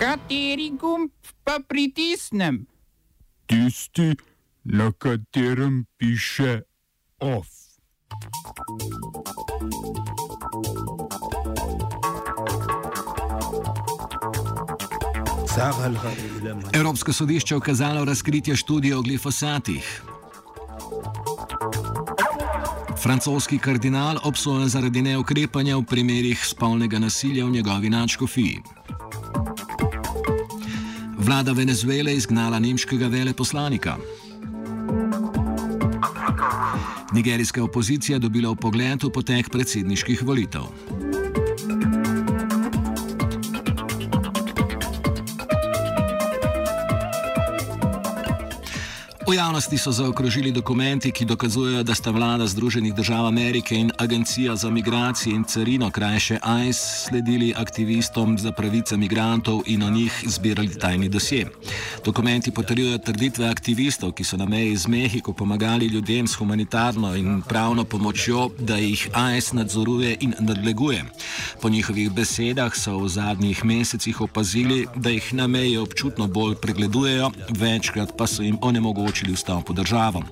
Kateri gumb pa pritisnem? Tisti, na katerem piše OF. Evropsko sodišče je ukazalo razkritje študije o glifosatih. Francoski kardinal obsojen zaradi neukrepanja v primerih spolnega nasilja v njegovi načkofiji. Vlada Venezuele izgnala nemškega veleposlanika. Nigerijska opozicija dobila v pogled v potek predsedniških volitev. V javnosti so zaokrožili dokumenti, ki dokazujejo, da sta vlada Združenih držav Amerike in Agencija za migracije in carino, krajše ICE, sledili aktivistom za pravice migrantov in o njih zbirali tajni dosje. Dokumenti potrjujejo trditve aktivistov, ki so na meji z Mehiko pomagali ljudem s humanitarno in pravno pomočjo, da jih ICE nadzoruje in nadleguje. Po njihovih besedah so v zadnjih mesecih opazili, da jih na meji občutno bolj pregledujejo, večkrat pa so jim onemogočili omogočili vstop v državo.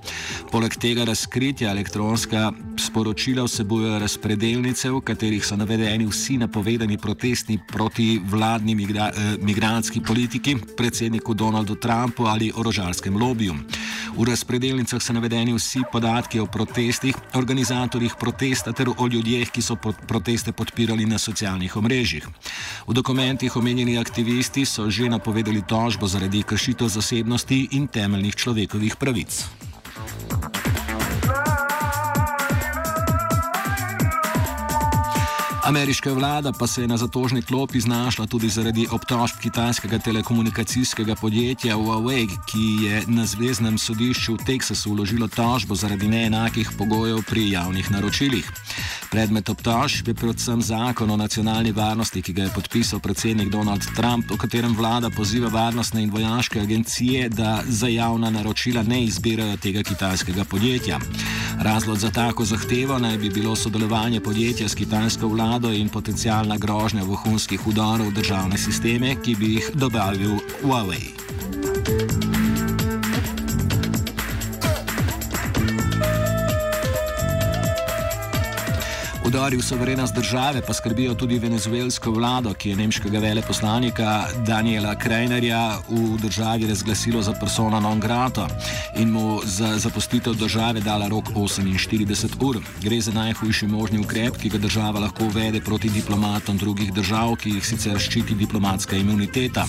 Poleg tega razkritja elektronska sporočila vsebujejo razpredelnice, v katerih so navedeni vsi napovedani protesti proti vladni migra eh, migranski politiki, predsedniku Donaldu Trumpu ali orožarskem lobiju. V razpredelnicah so navedeni vsi podatki o protestih, organizatorjih protesta ter o ljudeh, ki so proteste podpirali na socialnih omrežjih. V dokumentih omenjeni aktivisti so že napovedali tožbo zaradi kršitev zasebnosti in temeljnih človekovih človekovih pravic. Ameriška vlada pa se je na zatožni klopi znašla tudi zaradi obtožb kitajskega telekomunikacijskega podjetja Huawei, ki je na zvezdnem sodišču v Teksasu vložilo tožbo zaradi neenakih pogojev pri javnih naročilih. Predmet obtožb je predvsem zakon o nacionalni varnosti, ki ga je podpisal predsednik Donald Trump, v katerem vlada poziva varnostne in vojaške agencije, da za javna naročila ne izbirajo tega kitajskega podjetja. Razlog za tako zahtevo naj bi bilo sodelovanje podjetja s kitajsko vlado in potencijalna grožnja vohunskih udorov v državne sisteme, ki bi jih dobavil Huawei. Udari v soverenost države pa skrbijo tudi venezuelsko vlado, ki je nemškega veleposlanika Daniela Krajnerja v državi razglasilo za persona non grata in mu za zapustitev države dala rok 48 ur. Gre za najhujši možni ukrep, ki ga država lahko uvede proti diplomatom drugih držav, ki jih sicer ščiti diplomatska imuniteta.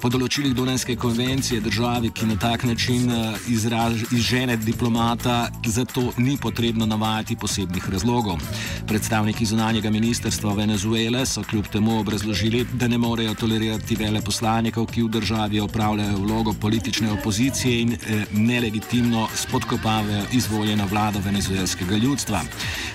Po določilih Dunajske konvencije državi, ki na tak način eh, izraž, izžene diplomata, zato ni potrebno navajati posebnih razlogov. Predstavniki zunanjega ministrstva Venezuele so kljub temu obrazložili, da ne morejo tolerirati veleposlanikov, ki v državi opravljajo vlogo politične opozicije in eh, nelegitimno spodkopavajo izvoljeno vlado venezuelskega ljudstva.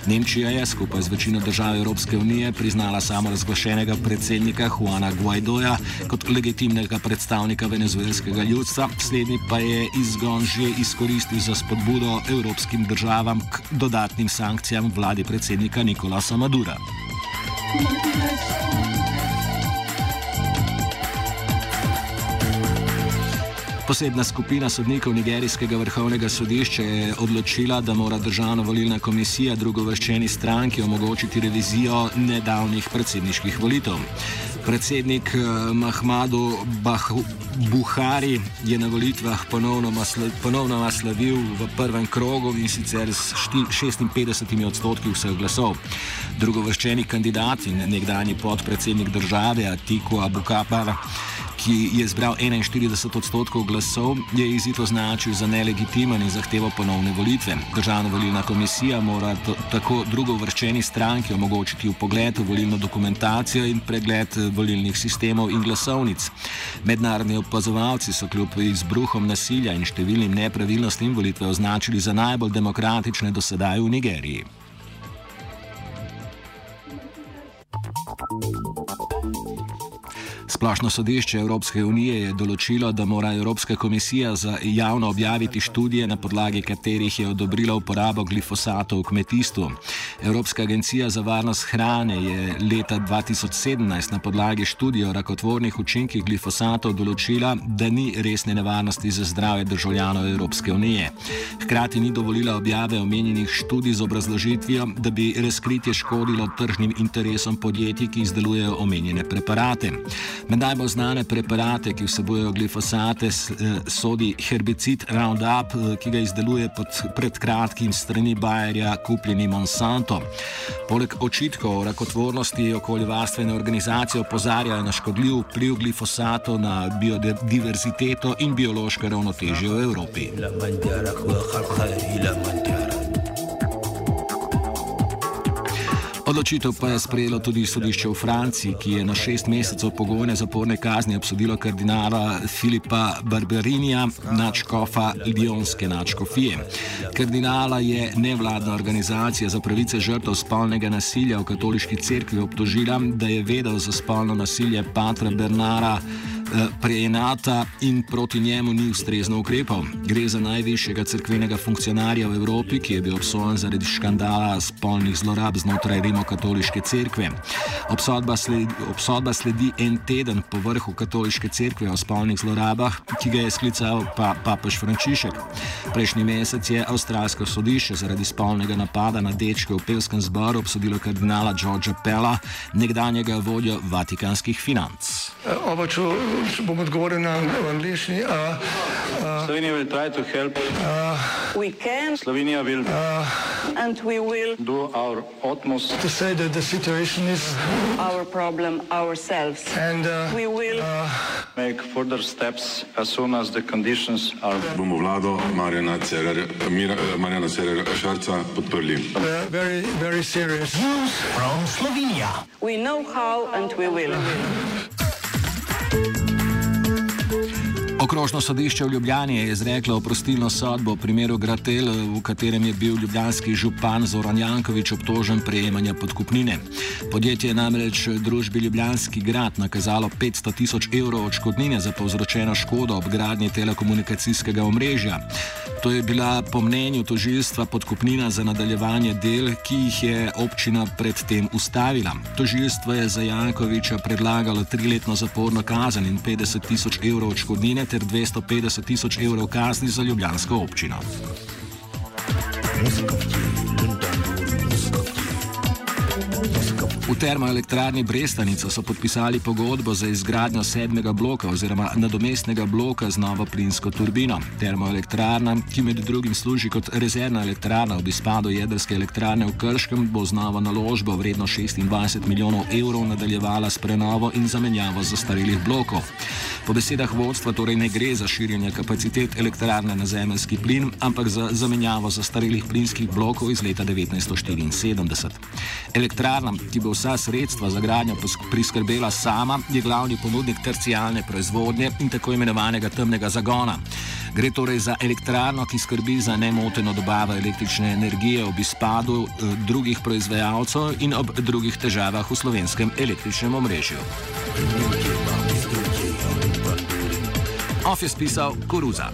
Nemčija je skupaj z večino držav Evropske unije priznala samo razglašenega predsednika Juana Guaidoja kot legitimnega visokega predstavnika venezuelskega ljudstva, slednji pa je izgon že izkoristil za spodbudo evropskim državam k dodatnim sankcijam vladi predsednika Nikolasa Madura. Posebna skupina sodnikov Nigerijskega vrhovnega sodišča je odločila, da mora državna volilna komisija drugovrščeni stranki omogočiti revizijo nedavnih predsedniških volitev. Predsednik eh, Mahmadu Buhari je na volitvah ponovno naslovil v prvem krogu in sicer s 56 odstotki vseh glasov. Drugovrščeni kandidat in nekdani podpredsednik države Atiku Abukapar ki je zbral 41 odstotkov glasov, je izid označil za nelegitimen in zahteval ponovne volitve. Državna volilna komisija mora tako drugo vrščeni stranki omogočiti upogled v volilno dokumentacijo in pregled eh, volilnih sistemov in glasovnic. Mednarodni opazovalci so kljub izbruhom nasilja in številnim nepravilnostim volitve označili za najbolj demokratične do sedaj v Nigeriji. Splošno sodišče Evropske unije je določilo, da mora Evropska komisija za javno objaviti študije, na podlagi katerih je odobrila uporabo glifosatov v kmetijstvu. Evropska agencija za varnost hrane je leta 2017 na podlagi študije o rakotvornih učinkih glifosatov določila, da ni resne nevarnosti za zdravje državljanov Evropske unije. Hkrati ni dovolila objave omenjenih študij z obrazložitvijo, da bi razkritje škodilo tržnim interesom podjetij, ki izdelujejo omenjene preparate. Med najbolj znane preparate, ki vsebujejo glifosate, eh, sodi herbicid Roundup, eh, ki ga izdeluje pod, pred kratkim strani Bayerja kupljeni Monsanto. Poleg očitkov o rakotvornosti okoljevarstvene organizacije opozarjajo na škodljiv vpliv glifosatov na biodiverziteto in biološko ravnotežje v Evropi. Odločitev pa je sprejelo tudi sodišče v Franciji, ki je na šest mesecev pogojne zaporne kazni obsodilo kardinala Filipa Barberinija, načkofa Lionske načkofije. Kardinala je nevladna organizacija za pravice žrtev spolnega nasilja v katoliški cerkvi obtožila, da je vedel za spolno nasilje Patra Bernara. Eh, preenata in proti njemu ni ustrezno ukrepal. Gre za najvišjega crkvenega funkcionarja v Evropi, ki je bil obsojen zaradi škandala spolnih zlorab znotraj Rimokatoliške cerkve. Obsodba sledi, obsodba sledi en teden po vrhu katoliške cerkve o spolnih zlorabah, ki ga je sklical pa papež Frančišek. Prejšnji mesec je avstralsko sodišče zaradi spolnega napada na dečke v pevskem zboru obsodilo kardinala Georgea Pella, nekdanjega vodjo vatikanskih financ. Uh, bom odgovoril na angliški. Slovenija will try to help. Uh, we can. Slovenija will. Uh, and we will. Do our utmost. To say that the situation is. Our problem ourselves. And uh, we will. Uh, make further steps as soon as the conditions are. Bomo vlado Marjana Cererja, Marjana Cererja Šarca podprli. Very, very serious. News from Slovenia. We know how and we will. you Okrožno sodišče v Ljubljani je izreklo oprostilno sodbo v primeru Gratel, v katerem je bil ljubljanski župan Zoran Jankovič obtožen prejemanja podkupnine. Podjetje je namreč družbi Ljubljanski grad nakazalo 500 tisoč evrov odškodnine za povzročeno škodo ob gradnji telekomunikacijskega omrežja. To je bila po mnenju tožilstva podkupnina za nadaljevanje del, ki jih je občina predtem ustavila. Tožilstvo je za Jankoviča predlagalo triletno zaporno kazen in 50 tisoč evrov odškodnine ter 250 tisoč evrov kazni za ljubljansko občino. V termoelektrarni Brestanica so podpisali pogodbo za izgradnjo sedmega bloka oziroma nadomestnega bloka z novo plinsko turbino. Termoelektrarna, ki med drugim služi kot rezervna elektrarna ob izpadu jedrske elektrarne v Krškem, bo z novo naložbo vredno 26 milijonov evrov nadaljevala s prenovo in zamenjavo zastarelih blokov. Po besedah vodstva torej ne gre za širjenje kapacitet elektrarne na zemljski plin, ampak za zamenjavo zastarelih plinskih blokov iz leta 1974. Elektrarna, ki bo vsa sredstva za gradnjo priskrbela sama, je glavni ponudnik tercijalne proizvodnje in tako imenovanega temnega zagona. Gre torej za elektrarno, ki skrbi za nemoteno dobavo električne energije ob izpadu eh, drugih proizvajalcev in ob drugih težavah v slovenskem električnem omrežju. Off je spisal Koruza.